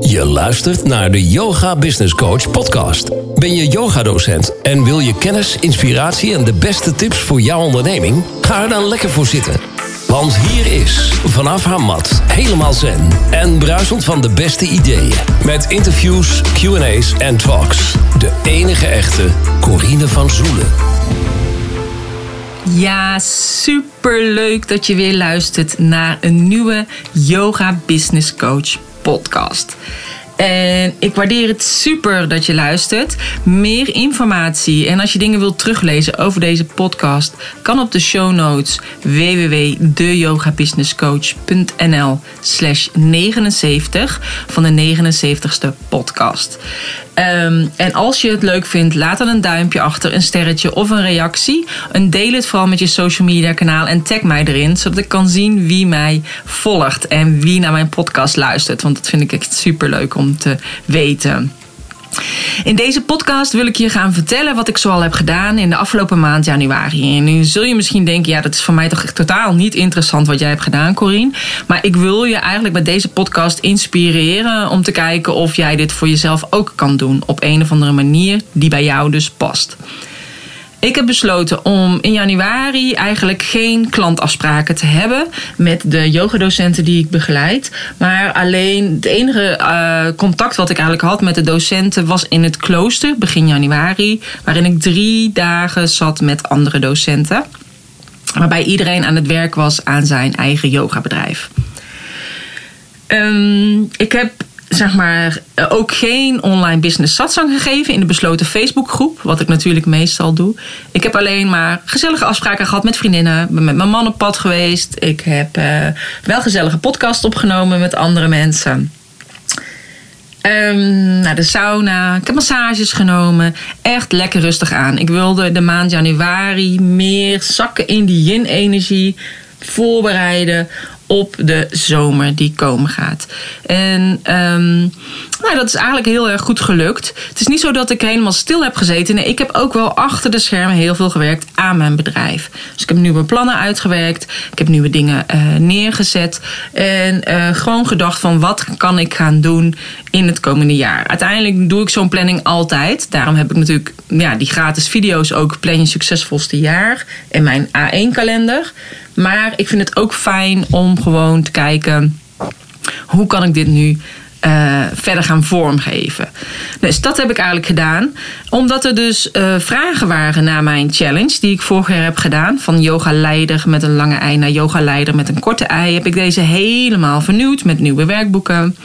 Je luistert naar de Yoga Business Coach podcast. Ben je yogadocent en wil je kennis, inspiratie en de beste tips voor jouw onderneming? Ga er dan lekker voor zitten. Want hier is, vanaf haar mat, helemaal zen en bruisend van de beste ideeën. Met interviews, Q&A's en talks. De enige echte Corine van Zoelen. Ja, super leuk dat je weer luistert naar een nieuwe Yoga Business Coach podcast. En ik waardeer het super dat je luistert. Meer informatie en als je dingen wilt teruglezen over deze podcast, kan op de show notes www.deyogabusinesscoach.nl slash 79 van de 79ste podcast. Um, en als je het leuk vindt, laat dan een duimpje achter, een sterretje of een reactie. En deel het vooral met je social media kanaal en tag mij erin, zodat ik kan zien wie mij volgt en wie naar mijn podcast luistert. Want dat vind ik echt super leuk om te weten. In deze podcast wil ik je gaan vertellen wat ik zoal heb gedaan in de afgelopen maand januari. En nu zul je misschien denken, ja, dat is voor mij toch totaal niet interessant wat jij hebt gedaan, Corine. Maar ik wil je eigenlijk met deze podcast inspireren om te kijken of jij dit voor jezelf ook kan doen op een of andere manier die bij jou dus past. Ik heb besloten om in januari eigenlijk geen klantafspraken te hebben met de yogadocenten die ik begeleid. Maar alleen het enige uh, contact wat ik eigenlijk had met de docenten was in het klooster begin januari. Waarin ik drie dagen zat met andere docenten. Waarbij iedereen aan het werk was aan zijn eigen yogabedrijf. Um, ik heb zeg maar, ook geen online business satsang gegeven in de besloten Facebookgroep. Wat ik natuurlijk meestal doe. Ik heb alleen maar gezellige afspraken gehad met vriendinnen. Ben met mijn man op pad geweest. Ik heb uh, wel gezellige podcast opgenomen met andere mensen. Um, naar de sauna. Ik heb massages genomen. Echt lekker rustig aan. Ik wilde de maand januari meer zakken in die yin-energie voorbereiden op de zomer die komen gaat. En um, nou, dat is eigenlijk heel erg goed gelukt. Het is niet zo dat ik helemaal stil heb gezeten. Nee, ik heb ook wel achter de schermen heel veel gewerkt aan mijn bedrijf. Dus ik heb nieuwe plannen uitgewerkt. Ik heb nieuwe dingen uh, neergezet. En uh, gewoon gedacht van wat kan ik gaan doen in het komende jaar. Uiteindelijk doe ik zo'n planning altijd. Daarom heb ik natuurlijk ja, die gratis video's ook plan je succesvolste jaar. En mijn A1 -kalender. Maar ik vind het ook fijn om gewoon te kijken hoe kan ik dit nu uh, verder gaan vormgeven. Dus dat heb ik eigenlijk gedaan. Omdat er dus uh, vragen waren naar mijn challenge, die ik vorig jaar heb gedaan. Van yoga leider met een lange ei naar yoga leider met een korte ei. Heb ik deze helemaal vernieuwd met nieuwe werkboeken.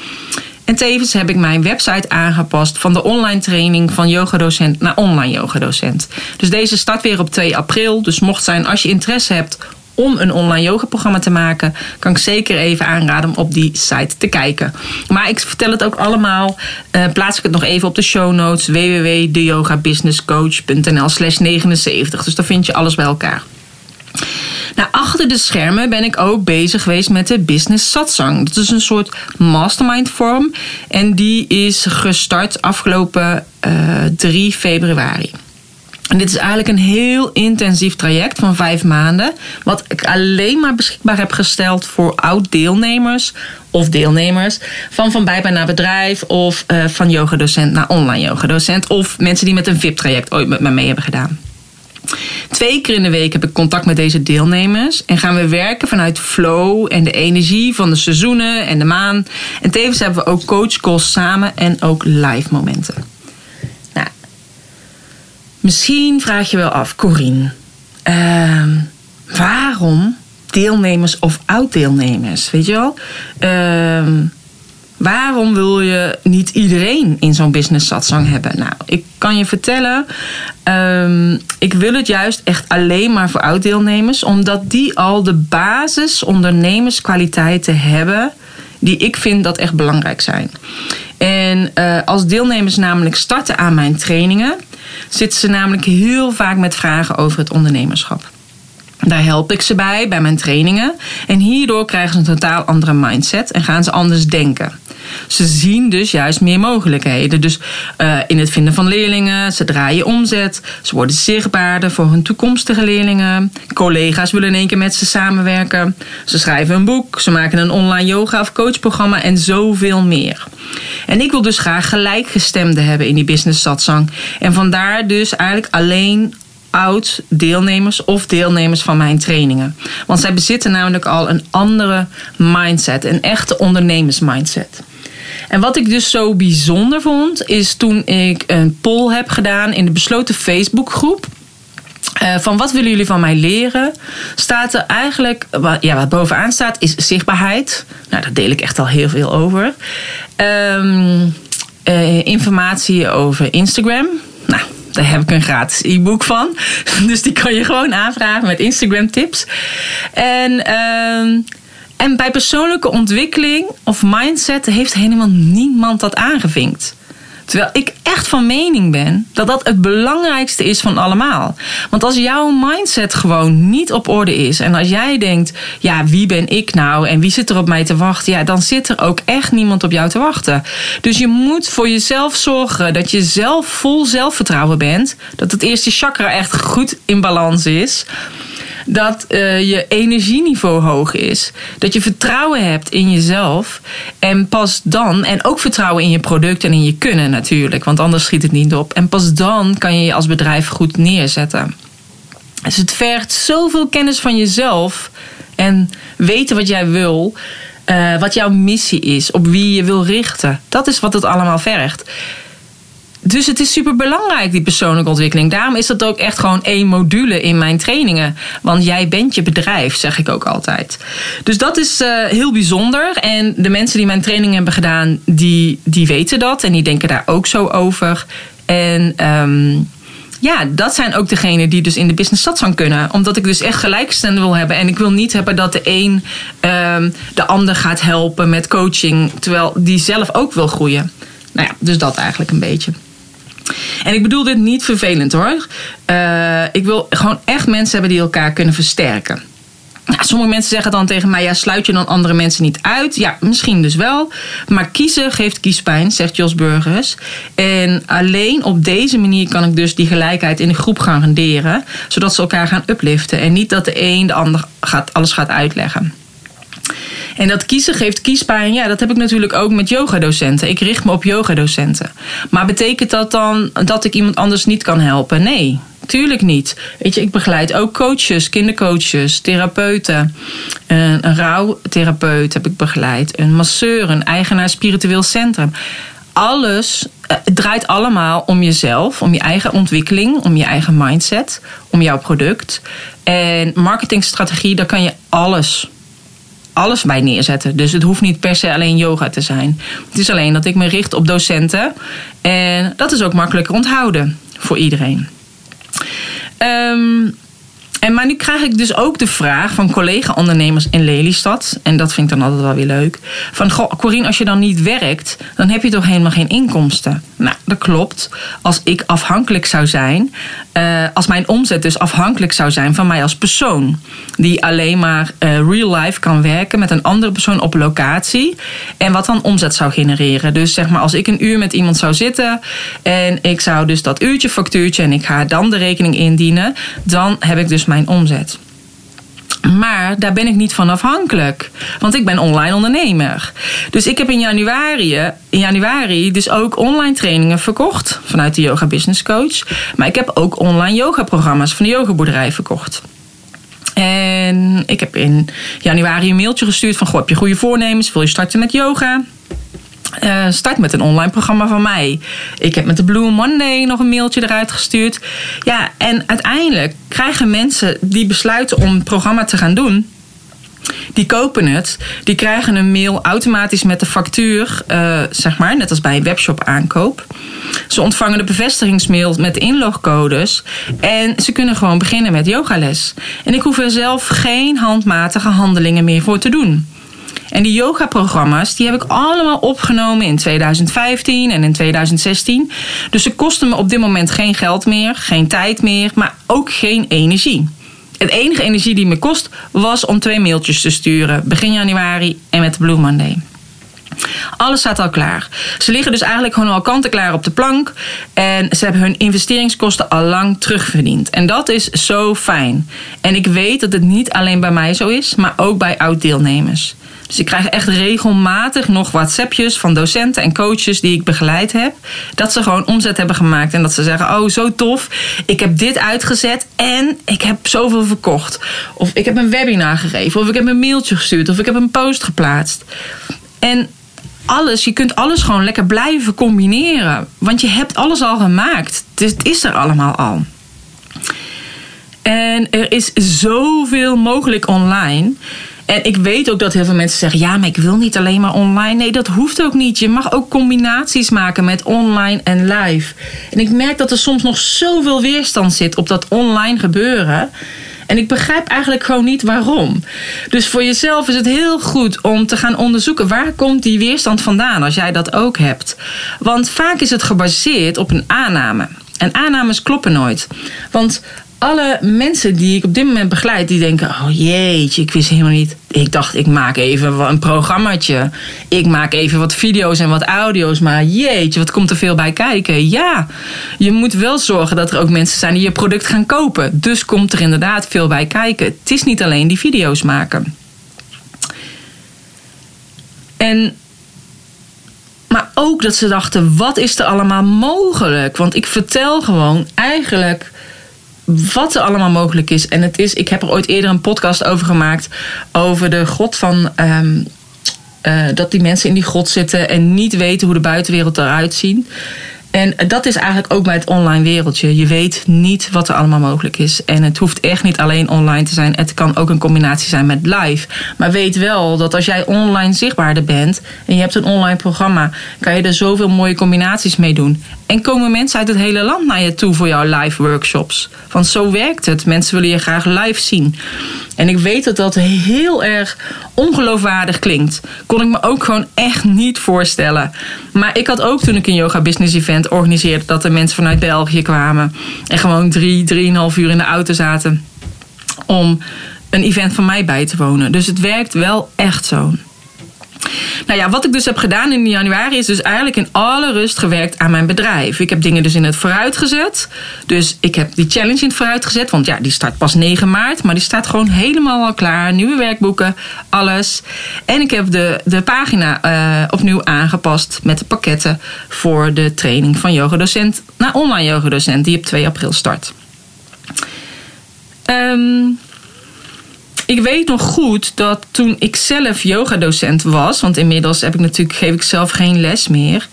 En tevens heb ik mijn website aangepast van de online training van yogadocent naar online yogadocent. Dus deze start weer op 2 april. Dus mocht zijn als je interesse hebt om een online yoga-programma te maken, kan ik zeker even aanraden om op die site te kijken. Maar ik vertel het ook allemaal, uh, plaats ik het nog even op de show notes www.deyogabusinesscoach.nl slash 79. Dus daar vind je alles bij elkaar. Nou, achter de schermen ben ik ook bezig geweest met de Business Satsang. Dat is een soort mastermind vorm. En die is gestart afgelopen uh, eh, 3 februari. En dit is eigenlijk een heel intensief traject van vijf maanden. Wat ik alleen maar beschikbaar heb gesteld voor oud-deelnemers of deelnemers. Van van bijbaan naar bedrijf of uh, van yogadocent naar online yogadocent. Of mensen die met een VIP-traject ooit met me mee hebben gedaan. Twee keer in de week heb ik contact met deze deelnemers. En gaan we werken vanuit flow en de energie van de seizoenen en de maan. En tevens hebben we ook coachcalls samen en ook live momenten. Misschien vraag je wel af, Corine, uh, waarom deelnemers of oud-deelnemers? Weet je wel? Uh, waarom wil je niet iedereen in zo'n business satsang hebben? Nou, ik kan je vertellen, um, ik wil het juist echt alleen maar voor oud-deelnemers, omdat die al de basis ondernemerskwaliteiten hebben die ik vind dat echt belangrijk zijn. En uh, als deelnemers namelijk starten aan mijn trainingen zitten ze namelijk heel vaak met vragen over het ondernemerschap. Daar help ik ze bij, bij mijn trainingen. En hierdoor krijgen ze een totaal andere mindset en gaan ze anders denken. Ze zien dus juist meer mogelijkheden. Dus uh, in het vinden van leerlingen, ze draaien omzet, ze worden zichtbaarder voor hun toekomstige leerlingen. Collega's willen in één keer met ze samenwerken. Ze schrijven een boek, ze maken een online yoga of coachprogramma en zoveel meer. En ik wil dus graag gelijkgestemden hebben in die business satsang. En vandaar dus eigenlijk alleen oud deelnemers of deelnemers van mijn trainingen. Want zij bezitten namelijk al een andere mindset, een echte ondernemersmindset. En wat ik dus zo bijzonder vond, is toen ik een poll heb gedaan in de besloten Facebookgroep. Uh, van wat willen jullie van mij leren? Staat er eigenlijk, ja, wat bovenaan staat, is zichtbaarheid. Nou, daar deel ik echt al heel veel over. Um, uh, informatie over Instagram. Nou, daar heb ik een gratis e-book van. Dus die kan je gewoon aanvragen met Instagram tips. En, uh, en bij persoonlijke ontwikkeling of mindset heeft helemaal niemand dat aangevinkt. Terwijl ik echt van mening ben dat dat het belangrijkste is van allemaal. Want als jouw mindset gewoon niet op orde is en als jij denkt, ja, wie ben ik nou en wie zit er op mij te wachten, ja, dan zit er ook echt niemand op jou te wachten. Dus je moet voor jezelf zorgen dat je zelf vol zelfvertrouwen bent, dat het eerste chakra echt goed in balans is dat uh, je energieniveau hoog is. Dat je vertrouwen hebt in jezelf. En pas dan, en ook vertrouwen in je product en in je kunnen natuurlijk, want anders schiet het niet op. En pas dan kan je je als bedrijf goed neerzetten. Dus het vergt zoveel kennis van jezelf en weten wat jij wil. Uh, wat jouw missie is, op wie je wil richten. Dat is wat het allemaal vergt dus het is super belangrijk, die persoonlijke ontwikkeling. Daarom is dat ook echt gewoon één module in mijn trainingen. Want jij bent je bedrijf, zeg ik ook altijd. Dus dat is uh, heel bijzonder. En de mensen die mijn training hebben gedaan, die, die weten dat. En die denken daar ook zo over. En um, ja, dat zijn ook degenen die dus in de business satsang kunnen. Omdat ik dus echt gelijkstand wil hebben. En ik wil niet hebben dat de een um, de ander gaat helpen met coaching. Terwijl die zelf ook wil groeien. Nou ja, dus dat eigenlijk een beetje. En ik bedoel dit niet vervelend hoor. Uh, ik wil gewoon echt mensen hebben die elkaar kunnen versterken. Nou, sommige mensen zeggen dan tegen mij: ja, sluit je dan andere mensen niet uit? Ja, misschien dus wel. Maar kiezen geeft kiespijn, zegt Jos Burgers. En alleen op deze manier kan ik dus die gelijkheid in de groep garanderen, zodat ze elkaar gaan upliften. En niet dat de een de ander gaat, alles gaat uitleggen. En dat kiezen geeft kiespijn. Ja, dat heb ik natuurlijk ook met yogadocenten. Ik richt me op yogadocenten. Maar betekent dat dan dat ik iemand anders niet kan helpen? Nee, tuurlijk niet. Weet je, ik begeleid ook coaches, kindercoaches, therapeuten. Een rouwtherapeut heb ik begeleid. Een masseur, een eigenaar spiritueel centrum. Alles eh, draait allemaal om jezelf, om je eigen ontwikkeling, om je eigen mindset, om jouw product. En marketingstrategie, daar kan je alles alles bij neerzetten. Dus het hoeft niet per se alleen yoga te zijn. Het is alleen dat ik me richt op docenten. En dat is ook makkelijker onthouden voor iedereen. Um, en maar nu krijg ik dus ook de vraag van collega-ondernemers in Lelystad. En dat vind ik dan altijd wel weer leuk. Van, goh, Corine, als je dan niet werkt, dan heb je toch helemaal geen inkomsten? Nou, dat klopt. Als ik afhankelijk zou zijn, uh, als mijn omzet dus afhankelijk zou zijn van mij als persoon. Die alleen maar uh, real life kan werken met een andere persoon op locatie. En wat dan omzet zou genereren. Dus zeg maar, als ik een uur met iemand zou zitten. En ik zou dus dat uurtje factuurtje en ik ga dan de rekening indienen. Dan heb ik dus mijn omzet. Maar daar ben ik niet van afhankelijk. Want ik ben online ondernemer. Dus ik heb in januari, in januari dus ook online trainingen verkocht. Vanuit de Yoga Business Coach. Maar ik heb ook online yoga programma's van de yogaboerderij verkocht. En ik heb in januari een mailtje gestuurd van... Goh, heb je goede voornemens? Wil je starten met yoga? Uh, start met een online programma van mij. Ik heb met de Blue Monday nog een mailtje eruit gestuurd. Ja, en uiteindelijk krijgen mensen die besluiten om het programma te gaan doen. Die kopen het, die krijgen een mail automatisch met de factuur, uh, zeg maar, net als bij een webshop aankoop. Ze ontvangen de bevestigingsmail met de inlogcodes en ze kunnen gewoon beginnen met yogales. En ik hoef er zelf geen handmatige handelingen meer voor te doen. En die yoga-programma's, die heb ik allemaal opgenomen in 2015 en in 2016. Dus ze kosten me op dit moment geen geld meer, geen tijd meer, maar ook geen energie. Het enige energie die me kost was om twee mailtjes te sturen. Begin januari en met de Blue Monday. Alles staat al klaar. Ze liggen dus eigenlijk gewoon al kanten klaar op de plank. En ze hebben hun investeringskosten al lang terugverdiend. En dat is zo fijn. En ik weet dat het niet alleen bij mij zo is, maar ook bij oud-deelnemers. Dus ik krijg echt regelmatig nog WhatsAppjes van docenten en coaches die ik begeleid heb. Dat ze gewoon omzet hebben gemaakt. En dat ze zeggen: Oh, zo tof. Ik heb dit uitgezet en ik heb zoveel verkocht. Of ik heb een webinar gegeven. Of ik heb een mailtje gestuurd. Of ik heb een post geplaatst. En alles, je kunt alles gewoon lekker blijven combineren. Want je hebt alles al gemaakt. Dus het is er allemaal al. En er is zoveel mogelijk online. En ik weet ook dat heel veel mensen zeggen: ja, maar ik wil niet alleen maar online. Nee, dat hoeft ook niet. Je mag ook combinaties maken met online en live. En ik merk dat er soms nog zoveel weerstand zit op dat online gebeuren. En ik begrijp eigenlijk gewoon niet waarom. Dus voor jezelf is het heel goed om te gaan onderzoeken waar komt die weerstand vandaan als jij dat ook hebt. Want vaak is het gebaseerd op een aanname. En aannames kloppen nooit. Want alle mensen die ik op dit moment begeleid, die denken: Oh jeetje, ik wist helemaal niet. Ik dacht, ik maak even een programmaatje. Ik maak even wat video's en wat audio's. Maar jeetje, wat komt er veel bij kijken? Ja, je moet wel zorgen dat er ook mensen zijn die je product gaan kopen. Dus komt er inderdaad veel bij kijken. Het is niet alleen die video's maken. En maar ook dat ze dachten: wat is er allemaal mogelijk? Want ik vertel gewoon eigenlijk wat er allemaal mogelijk is. En het is, ik heb er ooit eerder een podcast over gemaakt. Over de god van. Um, uh, dat die mensen in die grot zitten en niet weten hoe de buitenwereld eruit ziet. En dat is eigenlijk ook bij het online wereldje. Je weet niet wat er allemaal mogelijk is. En het hoeft echt niet alleen online te zijn. Het kan ook een combinatie zijn met live. Maar weet wel dat als jij online zichtbaarder bent en je hebt een online programma, kan je er zoveel mooie combinaties mee doen. En komen mensen uit het hele land naar je toe voor jouw live workshops. Want zo werkt het. Mensen willen je graag live zien. En ik weet dat dat heel erg ongeloofwaardig klinkt. Kon ik me ook gewoon echt niet voorstellen. Maar ik had ook toen ik een yoga business event organiseerde... dat er mensen vanuit België kwamen. En gewoon drie, drieënhalf uur in de auto zaten... om een event van mij bij te wonen. Dus het werkt wel echt zo. Nou ja, wat ik dus heb gedaan in januari is dus eigenlijk in alle rust gewerkt aan mijn bedrijf. Ik heb dingen dus in het vooruit gezet. Dus ik heb die challenge in het vooruit gezet. Want ja, die start pas 9 maart. Maar die staat gewoon helemaal al klaar. Nieuwe werkboeken, alles. En ik heb de, de pagina uh, opnieuw aangepast met de pakketten voor de training van yogadocent naar online yogadocent. Die op 2 april start. Um, ik weet nog goed dat toen ik zelf yogadocent was, want inmiddels heb ik natuurlijk, geef ik zelf geen les meer.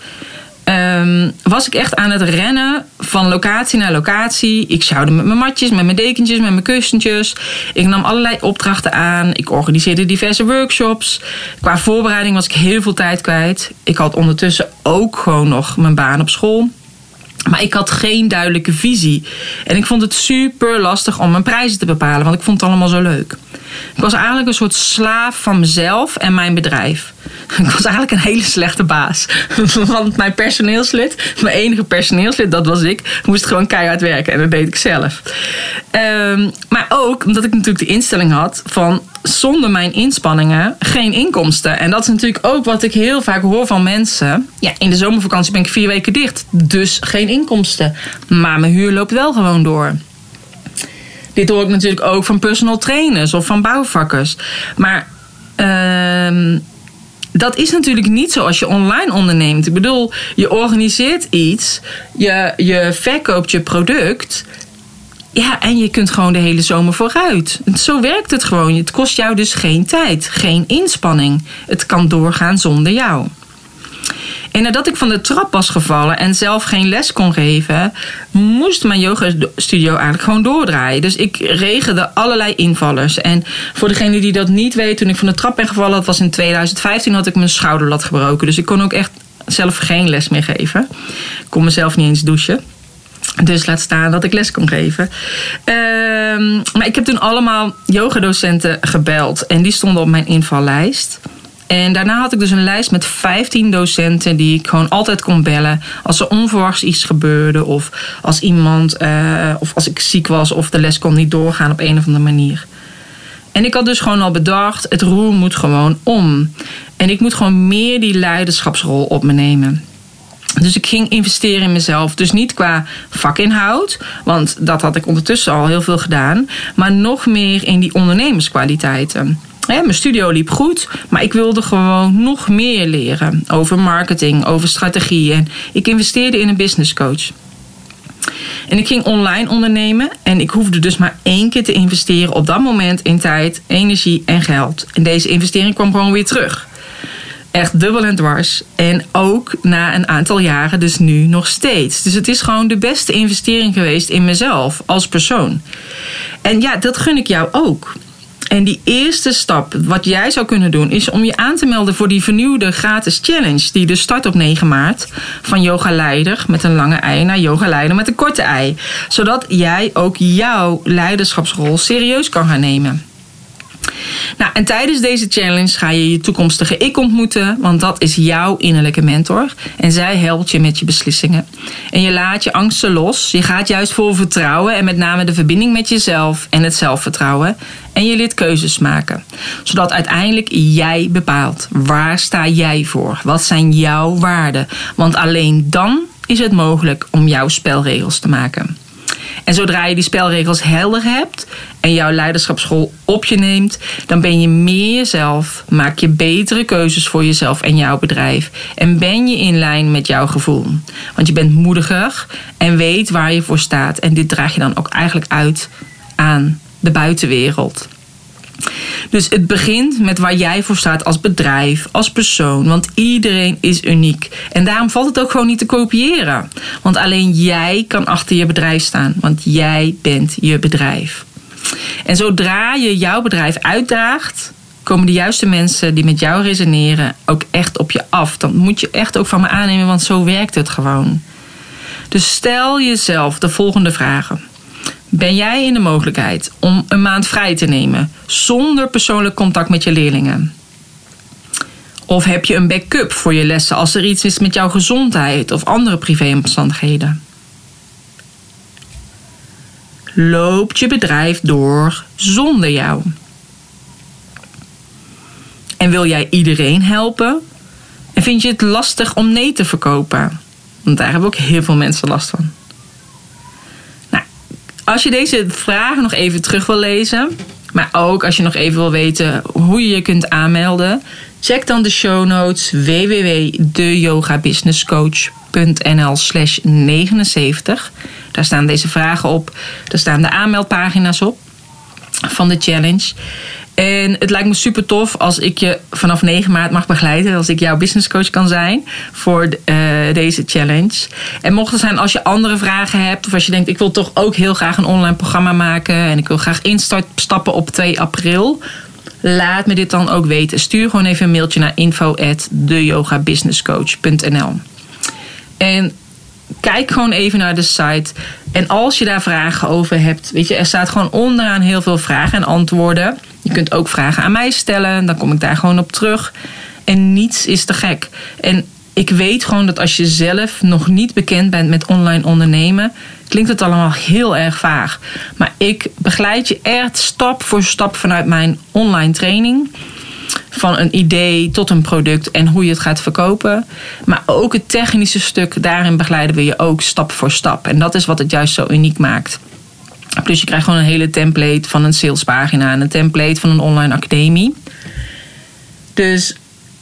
Um, was ik echt aan het rennen van locatie naar locatie. Ik sjouwde met mijn matjes, met mijn dekentjes, met mijn kussentjes. Ik nam allerlei opdrachten aan. Ik organiseerde diverse workshops. Qua voorbereiding was ik heel veel tijd kwijt. Ik had ondertussen ook gewoon nog mijn baan op school. Maar ik had geen duidelijke visie. En ik vond het super lastig om mijn prijzen te bepalen, want ik vond het allemaal zo leuk. Ik was eigenlijk een soort slaaf van mezelf en mijn bedrijf. Ik was eigenlijk een hele slechte baas. Want mijn personeelslid, mijn enige personeelslid, dat was ik, moest gewoon keihard werken. En dat deed ik zelf. Um, maar ook omdat ik natuurlijk de instelling had van zonder mijn inspanningen geen inkomsten. En dat is natuurlijk ook wat ik heel vaak hoor van mensen. Ja, in de zomervakantie ben ik vier weken dicht, dus geen inkomsten. Maar mijn huur loopt wel gewoon door. Dit hoor ik natuurlijk ook van personal trainers of van bouwvakkers. Maar uh, dat is natuurlijk niet zo als je online onderneemt. Ik bedoel, je organiseert iets, je, je verkoopt je product. Ja, en je kunt gewoon de hele zomer vooruit. Zo werkt het gewoon. Het kost jou dus geen tijd, geen inspanning. Het kan doorgaan zonder jou. En nadat ik van de trap was gevallen en zelf geen les kon geven, moest mijn yoga studio eigenlijk gewoon doordraaien. Dus ik regelde allerlei invallers. En voor degene die dat niet weet, toen ik van de trap ben gevallen, dat was in 2015, had ik mijn schouderlat gebroken. Dus ik kon ook echt zelf geen les meer geven. Ik kon mezelf niet eens douchen. Dus laat staan dat ik les kon geven. Ehm, maar ik heb toen allemaal yogadocenten gebeld. En die stonden op mijn invallijst. En daarna had ik dus een lijst met 15 docenten die ik gewoon altijd kon bellen. Als er onverwachts iets gebeurde of als iemand, uh, of als ik ziek was of de les kon niet doorgaan op een of andere manier. En ik had dus gewoon al bedacht, het roer moet gewoon om. En ik moet gewoon meer die leiderschapsrol op me nemen. Dus ik ging investeren in mezelf. Dus niet qua vakinhoud, want dat had ik ondertussen al heel veel gedaan. Maar nog meer in die ondernemerskwaliteiten. Mijn studio liep goed, maar ik wilde gewoon nog meer leren over marketing, over strategie. En ik investeerde in een business coach. En ik ging online ondernemen en ik hoefde dus maar één keer te investeren op dat moment in tijd, energie en geld. En deze investering kwam gewoon weer terug. Echt dubbel en dwars. En ook na een aantal jaren, dus nu nog steeds. Dus het is gewoon de beste investering geweest in mezelf als persoon. En ja, dat gun ik jou ook. En die eerste stap, wat jij zou kunnen doen, is om je aan te melden voor die vernieuwde gratis challenge. Die dus start op 9 maart. Van yoga leider met een lange ei naar yoga leider met een korte ei. Zodat jij ook jouw leiderschapsrol serieus kan gaan nemen. Nou, en tijdens deze challenge ga je je toekomstige ik ontmoeten, want dat is jouw innerlijke mentor. En zij helpt je met je beslissingen. En je laat je angsten los. Je gaat juist vol vertrouwen en met name de verbinding met jezelf en het zelfvertrouwen. En je leert keuzes maken. Zodat uiteindelijk jij bepaalt waar sta jij voor? Wat zijn jouw waarden? Want alleen dan is het mogelijk om jouw spelregels te maken. En zodra je die spelregels helder hebt en jouw leiderschapsschool op je neemt, dan ben je meer jezelf, maak je betere keuzes voor jezelf en jouw bedrijf. En ben je in lijn met jouw gevoel. Want je bent moediger en weet waar je voor staat. En dit draag je dan ook eigenlijk uit aan de buitenwereld. Dus het begint met waar jij voor staat als bedrijf, als persoon. Want iedereen is uniek. En daarom valt het ook gewoon niet te kopiëren. Want alleen jij kan achter je bedrijf staan. Want jij bent je bedrijf. En zodra je jouw bedrijf uitdaagt, komen de juiste mensen die met jou resoneren ook echt op je af. Dan moet je echt ook van me aannemen, want zo werkt het gewoon. Dus stel jezelf de volgende vragen. Ben jij in de mogelijkheid om een maand vrij te nemen zonder persoonlijk contact met je leerlingen? Of heb je een backup voor je lessen als er iets is met jouw gezondheid of andere privéomstandigheden? Loopt je bedrijf door zonder jou? En wil jij iedereen helpen? En vind je het lastig om nee te verkopen? Want daar hebben ook heel veel mensen last van. Als je deze vragen nog even terug wil lezen, maar ook als je nog even wil weten hoe je je kunt aanmelden, check dan de show notes www.deyogabusinesscoach.nl slash 79. Daar staan deze vragen op. Daar staan de aanmeldpagina's op van de challenge. En het lijkt me super tof als ik je vanaf 9 maart mag begeleiden. Als ik jouw business coach kan zijn voor uh, deze challenge. En mocht er zijn als je andere vragen hebt. Of als je denkt ik wil toch ook heel graag een online programma maken. En ik wil graag instappen op 2 april. Laat me dit dan ook weten. Stuur gewoon even een mailtje naar info at En kijk gewoon even naar de site. En als je daar vragen over hebt, weet je, er staat gewoon onderaan heel veel vragen en antwoorden. Je kunt ook vragen aan mij stellen, dan kom ik daar gewoon op terug. En niets is te gek. En ik weet gewoon dat als je zelf nog niet bekend bent met online ondernemen, klinkt het allemaal heel erg vaag. Maar ik begeleid je echt stap voor stap vanuit mijn online training van een idee tot een product en hoe je het gaat verkopen. Maar ook het technische stuk, daarin begeleiden we je ook stap voor stap. En dat is wat het juist zo uniek maakt. Plus je krijgt gewoon een hele template van een salespagina en een template van een online academie. Dus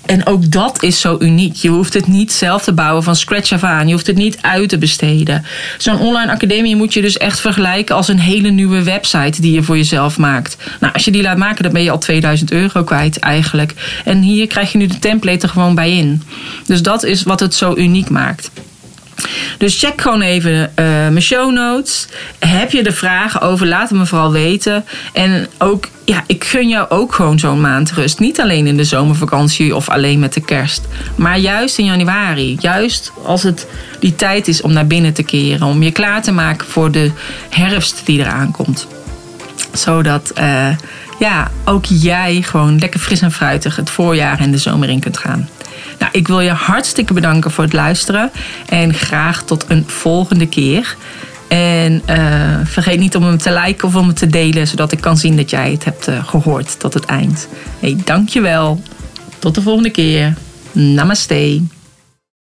en ook dat is zo uniek. Je hoeft het niet zelf te bouwen van scratch af aan. Je hoeft het niet uit te besteden. Zo'n online academie moet je dus echt vergelijken als een hele nieuwe website die je voor jezelf maakt. Nou, als je die laat maken, dan ben je al 2000 euro kwijt eigenlijk. En hier krijg je nu de template er gewoon bij in. Dus dat is wat het zo uniek maakt. Dus check gewoon even uh, mijn show notes. Heb je er vragen over, laat het me vooral weten. En ook, ja, ik gun jou ook gewoon zo'n maand rust. Niet alleen in de zomervakantie of alleen met de kerst. Maar juist in januari. Juist als het die tijd is om naar binnen te keren. Om je klaar te maken voor de herfst die eraan komt. Zodat... Uh, ja, ook jij gewoon lekker fris en fruitig het voorjaar en de zomer in kunt gaan. Nou, ik wil je hartstikke bedanken voor het luisteren. En graag tot een volgende keer. En uh, vergeet niet om hem te liken of om hem te delen, zodat ik kan zien dat jij het hebt uh, gehoord tot het eind. Hey, dankjewel. Tot de volgende keer. Namaste.